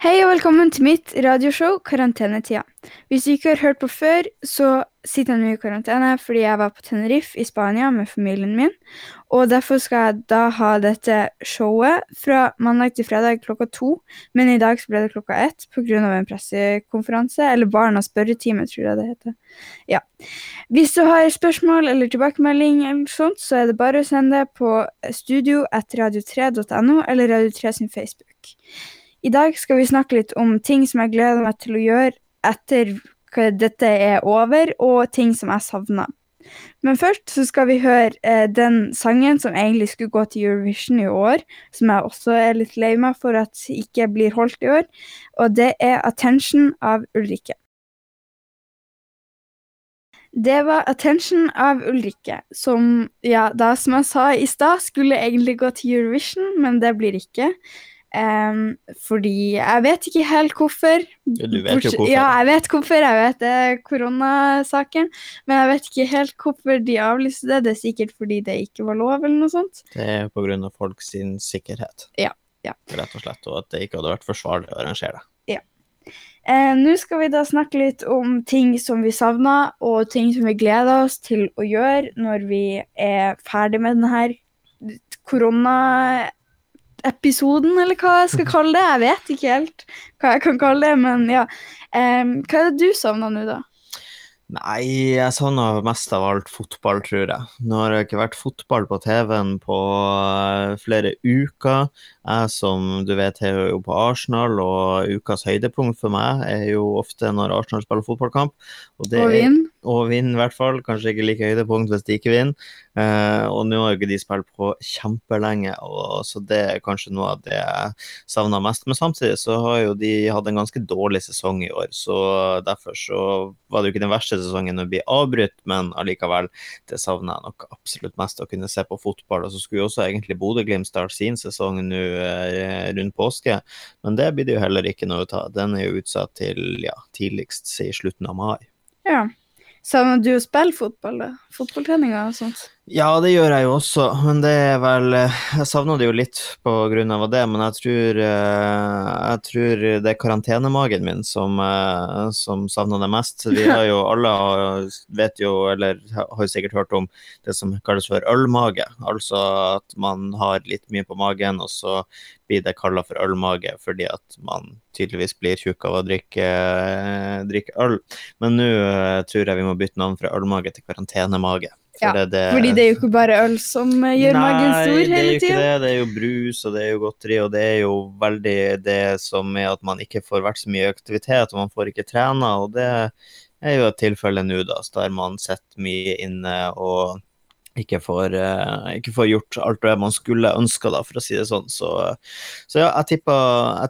Hei og velkommen til mitt radioshow Karantenetida. Hvis du ikke har hørt på før, så sitter jeg nå i karantene fordi jeg var på Tenerife i Spania med familien min. Og derfor skal jeg da ha dette showet fra mandag til fredag klokka to. Men i dag så ble det klokka ett pga. en pressekonferanse, eller Barnas spørretime, tror jeg det heter. Ja. Hvis du har spørsmål eller tilbakemelding, eller sånt, så er det bare å sende det på studio etter radio3.no eller Radio3 sin Facebook. I dag skal vi snakke litt om ting som jeg gleder meg til å gjøre etter dette er over, og ting som jeg savner. Men først så skal vi høre eh, den sangen som egentlig skulle gå til Eurovision i år, som jeg også er litt lei meg for at ikke blir holdt i år, og det er 'Attention' av Ulrikke. Det var 'Attention' av Ulrikke, som ja, da som jeg sa i stad, skulle egentlig gå til Eurovision, men det blir ikke. Um, fordi jeg vet ikke helt hvorfor. Du vet jo hvorfor. Ja, jeg vet hvorfor. Jeg vet det er koronasaken. Men jeg vet ikke helt hvorfor de avlyste det. Det er sikkert fordi det ikke var lov, eller noe sånt. Det er på grunn av folks sikkerhet, ja, ja. rett og slett. Og at det ikke hadde vært forsvarlig å arrangere det. Ja. Eh, Nå skal vi da snakke litt om ting som vi savna, og ting som vi gleder oss til å gjøre når vi er ferdig med denne korona episoden, eller hva jeg skal kalle det. Jeg vet ikke helt hva jeg kan kalle det, men ja. Um, hva er det du savner nå, da? Nei, jeg savner mest av alt fotball, tror jeg. Nå har det ikke vært fotball på TV-en på eh, flere uker. Jeg som du vet er jo på Arsenal, og ukas høydepunkt for meg er jo ofte når Arsenal spiller fotballkamp. Og, og vinner. Og vinner, i hvert fall. Kanskje ikke like høydepunkt hvis de ikke vinner. Eh, og nå har ikke de spilt på kjempelenge, og, så det er kanskje noe av det jeg savner mest. Men samtidig så har jo de hatt en ganske dårlig sesong i år, så derfor så var det jo ikke den verste sesongen å bli avbrutt, men allikevel, det savner jeg nok absolutt mest, å kunne se på fotball. Og så skulle jo også egentlig Bodø-Glimt starte sin sesong nå eh, rundt påske, men det blir det jo heller ikke noe ut av. Den er jo utsatt til ja, tidligst i slutten av mai. Ja. Savner du å spille fotball, da? Fotballtreninger og sånt? Ja, det gjør jeg jo også, men det er vel Jeg savner det jo litt på grunn av det, men jeg tror, eh, jeg tror det er karantenemagen min som, eh, som savner det mest. Vi har jo alle vet jo, eller har jo sikkert hørt om det som kalles for ølmage. Altså at man har litt mye på magen, og så blir det kalla for ølmage fordi at man tydeligvis blir tjukk av å drikke, drikke øl. Men nå eh, tror jeg vi må bytte navn fra ølmage til karantenemage. For ja, det, fordi det er jo ikke bare øl som eh, gjør nei, magen stor hele tida. Det det. Det er jo brus, og det er jo godteri, og det er jo veldig det som er at man ikke får vært så mye aktivitet, og man får ikke trena, og det er jo et tilfelle nå, da, der man sitter mye inne og ikke får, uh, ikke får, gjort alt det man skulle ønska, for å si det sånn. Så, så ja, jeg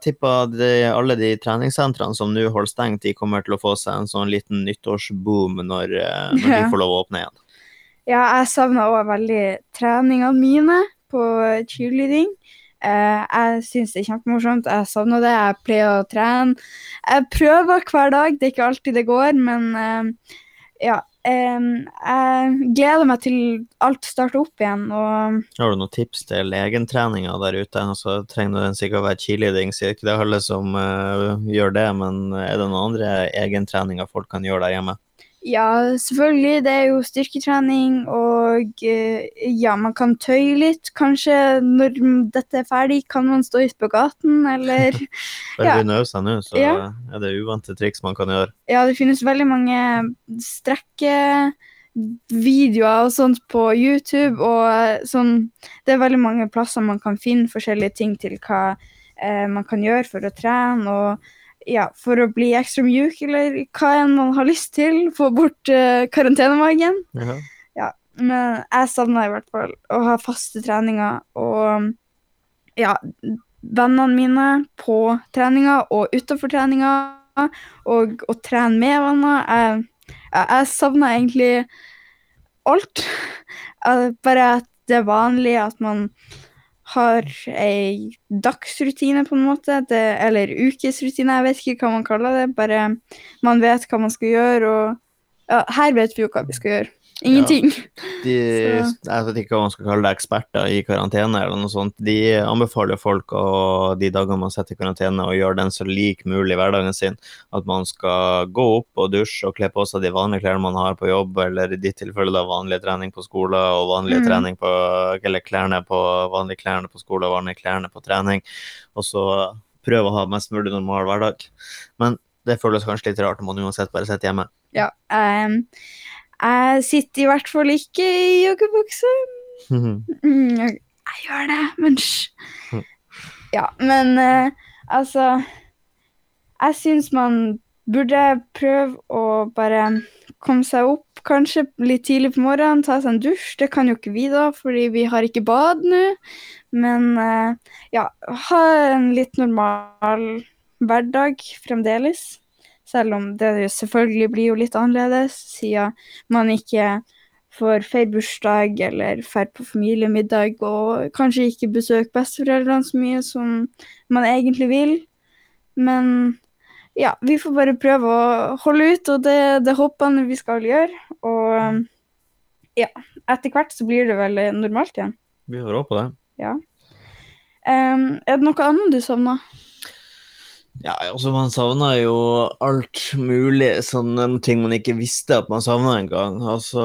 tipper, alle de treningssentrene som nå holder stengt, de kommer til å få seg en sånn liten nyttårsboom når, uh, når de får lov å åpne igjen. Ja, jeg savna òg veldig treningene mine på cheerleading. Uh, jeg syns det er kjempemorsomt. Jeg savner det. Jeg pleier å trene. Jeg prøver hver dag. Det er ikke alltid det går, men uh, ja. Um, jeg gleder meg til alt starter opp igjen. Og... Har du noen tips til egentreninga der ute? Altså, trenger den sikkert å være cheerleading, sier ikke det alle som uh, gjør det, men er det noen andre egentreninger folk kan gjøre der hjemme? Ja, selvfølgelig. Det er jo styrketrening, og eh, ja, man kan tøye litt. Kanskje når dette er ferdig, kan man stå ute på gaten, eller Bare ja. begynne å øve seg nå, så ja. er det uvante triks man kan gjøre. Ja, det finnes veldig mange strekkevideoer og sånt på YouTube, og sånn Det er veldig mange plasser man kan finne forskjellige ting til hva eh, man kan gjøre for å trene. og ja, for å bli ekstra mjuk, eller hva enn man har lyst til. Få bort uh, karantenemagen. Ja. ja. Men jeg savner i hvert fall å ha faste treninger og ja, vennene mine på treninga og utafor treninga, og å trene med venner. Jeg, jeg savner egentlig alt. Bare at det er vanlig at man har ei dagsrutine, på en måte, det, eller ukesrutine, jeg vet ikke hva man kaller det. Bare man vet hva man skal gjøre, og ja, her vet vi jo hva vi skal gjøre. Ingenting. De, Så- jeg vet ikke hva man skal kalle det, eksperter i karantene eller noe sånt. De anbefaler folk å, de dagene man setter i karantene, å gjøre den så lik mulig hverdagen sin. At man skal gå opp og dusje og kle på seg de vanlige klærne man har på jobb, eller i ditt tilfelle da vanlig trening på skole og vanlig Mm. trening på Eller klærne på vanlige klærne på skole og vanlige klærne på trening. Og så prøve å ha mest mulig normal hverdag. Men det føles kanskje litt rart om man uansett bare sitter hjemme. Ja. em, jeg sitter i hvert fall ikke i joggebukse. Mm, jeg, jeg gjør det, men hysj. Mm. Ja, men uh, altså Jeg syns man burde prøve å bare komme seg opp kanskje litt tidlig på morgenen, ta seg en dusj. Det kan jo ikke vi, da, fordi vi har ikke bad nå. Men uh, ja, ha en litt normal hverdag fremdeles. Selv om det selvfølgelig blir jo litt annerledes, siden man ikke får feire bursdag eller dra på familiemiddag og kanskje ikke besøke besteforeldrene så mye som man egentlig vil. Men ja, vi får bare prøve å holde ut, og det, det håper vi skal gjøre. Og ja, etter hvert så blir det vel normalt igjen. Vi får håpe det. Em, er det noe annet du savner? Ja, altså man savner jo alt mulig, sånne ting man ikke visste at man savna engang. Altså,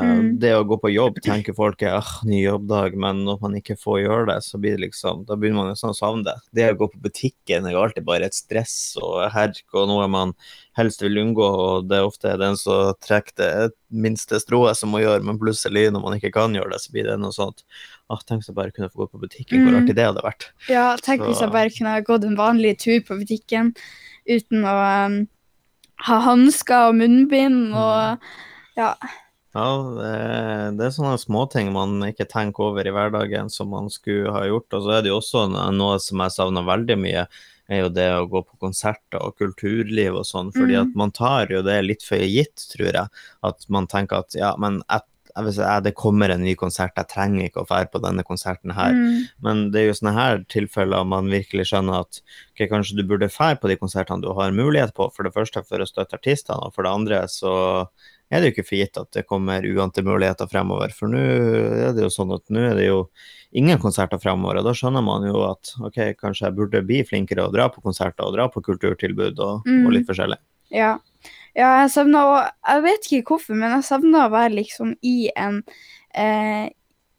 Mm. det å gå på jobb tenker folk er ah, ny jobbdag, men når man ikke får gjøre det, så blir det liksom, da begynner man nesten å savne det. Det å gå på butikken er jo alltid bare et stress og herk og noe man helst vil unngå, og det er ofte den som trekker det minste strået som må gjøre, men plutselig når man ikke kan gjøre det, så blir det noe sånt. Ah, tenk jeg bare kunne få gå på butikken, hvor Mm. artig det hadde vært. Ja, tenk hvis jeg bare kunne gått en vanlig tur på butikken uten å um, ha hansker og munnbind og ja. Ja, det, det er sånne småting man ikke tenker over i hverdagen som man skulle ha gjort. Og så er det jo også noe som jeg savner veldig mye, er jo det å gå på konserter og kulturliv og sånn. Fordi Mm. at man tar jo det litt for gitt, tror jeg. At man tenker at ja, men jeg, jeg, det kommer en ny konsert, jeg trenger ikke å dra på denne konserten her. Mm. Men det er jo sånne her tilfeller man virkelig skjønner at okay, kanskje du burde dra på de konsertene du har mulighet på, for det første for å støtte artistene, og for det andre så er det jo ikke for gitt at det kommer uante muligheter fremover. For nå er det jo sånn at nå er det jo ingen konserter fremover, og da skjønner man jo at ok, kanskje jeg burde bli flinkere å dra på konserter og dra på kulturtilbud og, Mm. og litt forskjellig. Ja. Ja, jeg savna å Jeg vet ikke hvorfor, men jeg savner å være liksom i en eh,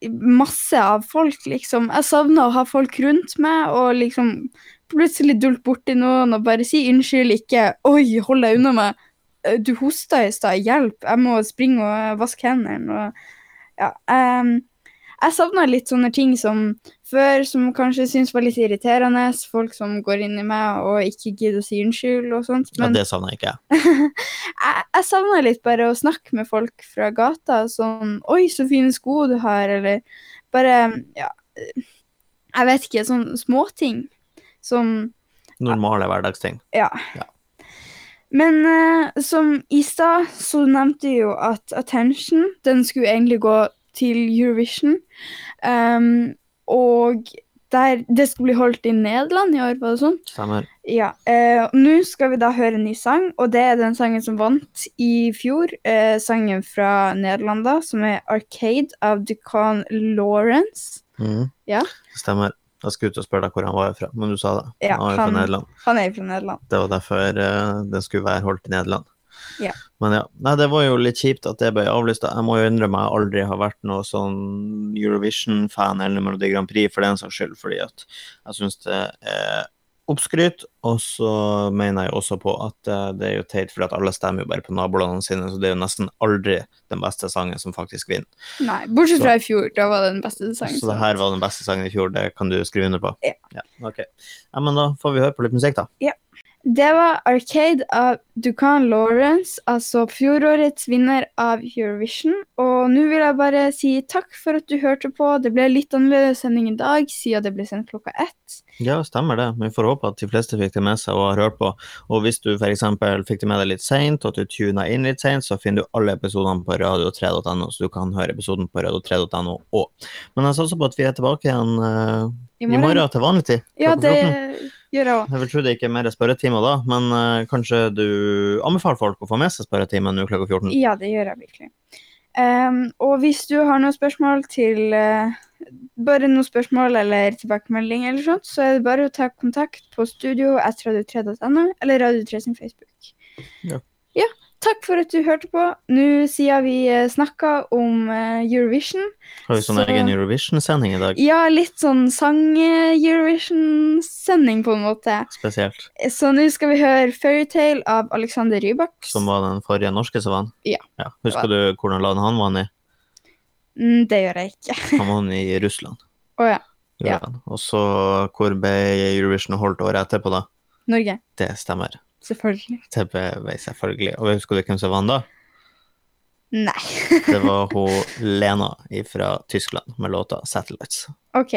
masse av folk, liksom. Jeg savner å ha folk rundt meg og liksom plutselig dulte borti noen og bare si unnskyld, ikke Oi, hold deg unna meg. Eh, Du hosta i stad, hjelp. Jeg må springe og vaske hendene. Og, ja, em, jeg savna litt sånne ting som før, som kanskje syns var litt irriterende. Folk som går inn i meg og ikke gidder å si unnskyld og sånt. Ja, det savner ikke jeg. jeg, jeg savna litt bare å snakke med folk fra gata. Sånn 'Oi, så fine sko du har', eller bare Ja. Jeg vet ikke. Sånne småting som Normale hverdagsting. Ja. Ja. Men uh, som i stad, så nevnte jeg jo at Attention, den skulle egentlig gå til Eurovision. Um, og der, det skulle bli holdt i Nederland i år, var det sånn? Stemmer. Ja. eh, Nå skal vi da høre en ny sang, og det er den sangen som vant i fjor. Eh, sangen fra Nederland, da, som er 'Arcade' av Ducan Lawrence. Mm. Ja. Stemmer. Jeg skulle ut og spørre deg hvor han var fra, men du sa det. Ja, han var fra Nederland. Han er fra Nederland. Det var derfor eh, den skulle være holdt i Nederland. Ja. Men ja, Nei, det var jo litt kjipt at det ble avlyst. Jeg må jo innrømme jeg aldri har vært noe sånn Eurovision-fan eller Melodi Grand Prix for den saks skyld, fordi at jeg syns det er oppskryt. Og så mener jeg også på at eh, det er jo teit, fordi at alle stemmer jo bare på nabolandene sine, så det er jo nesten aldri den beste sangen som faktisk vinner. Nei, bortsett fra i fjor. Da var det den beste sangen. Så det her var den beste sangen i fjor, det kan du skrive under på? Ja. ok. Ja, men da får vi høre på litt musikk, da. Det var Arcade av Ducan Lawrence, altså fjorårets vinner av Eurovision. Og nå vil jeg bare si takk for at du hørte på. Det ble litt annerledes sending i dag, siden det ble sendt klokka ett. Ja, stemmer det. Vi får håpe at de fleste fikk det med seg og har hørt på. Og hvis du f.eks. fikk det med deg litt seint, og at du tuna inn litt seint, så finner du alle episodene på radio3.no, så du kan høre episoden på radio3.no òg. Men jeg satser på at vi er tilbake igjen uh, I i morgen til vanlig tid. Ja, det gjør jeg òg. Jeg vil tro det ikke er mer spørretimer da, men uh, kanskje du anbefaler folk å få med seg spørretimen nå klokka 14? Ja, det gjør jeg virkelig. Um, og hvis du har noen spørsmål til eh, Bare noen spørsmål eller tilbakemelding, eller sånt, så er det bare å ta kontakt på studio etter radio3.no eller Radio3 sin Facebook. Ja. ja. Takk for at du hørte på. Nå siden vi uh, snakka om eh, Eurovision Har vi sånn Så- egen Eurovision-sending i dag? Ja, litt sånn sang-Eurovision-sending, på en måte. Spesielt. Så nå skal vi høre Fairytale av Alexander Rybak. Som var den forrige norske som vant? Ja. Husker du hvordan land han vant i? Mm, det gjør jeg ikke. Han var i Russland. Å ja. Ja. Og så hvor ble Eurovision holdt året etterpå, da? Norge. Det stemmer. Selvfølgelig. Det ble selvfølgelig. Og husker du hvem som vant da? Nei. Det var hun Lena fra Tyskland med låta 'Satellites'. OK.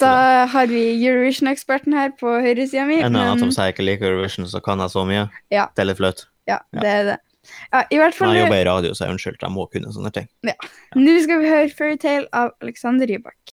Da har vi Eurovision-eksperten her på høyresida mi. En annen Men som sier jeg ikke liker Eurovision, så kan jeg så mye. Ja. Det er litt flaut. ja, det er det. Ja, I hvert fall Nei, jeg jobber i radio, så jeg unnskylder, jeg må kunne sånne ting. nå skal vi høre Fairytale av Alexander Rybak.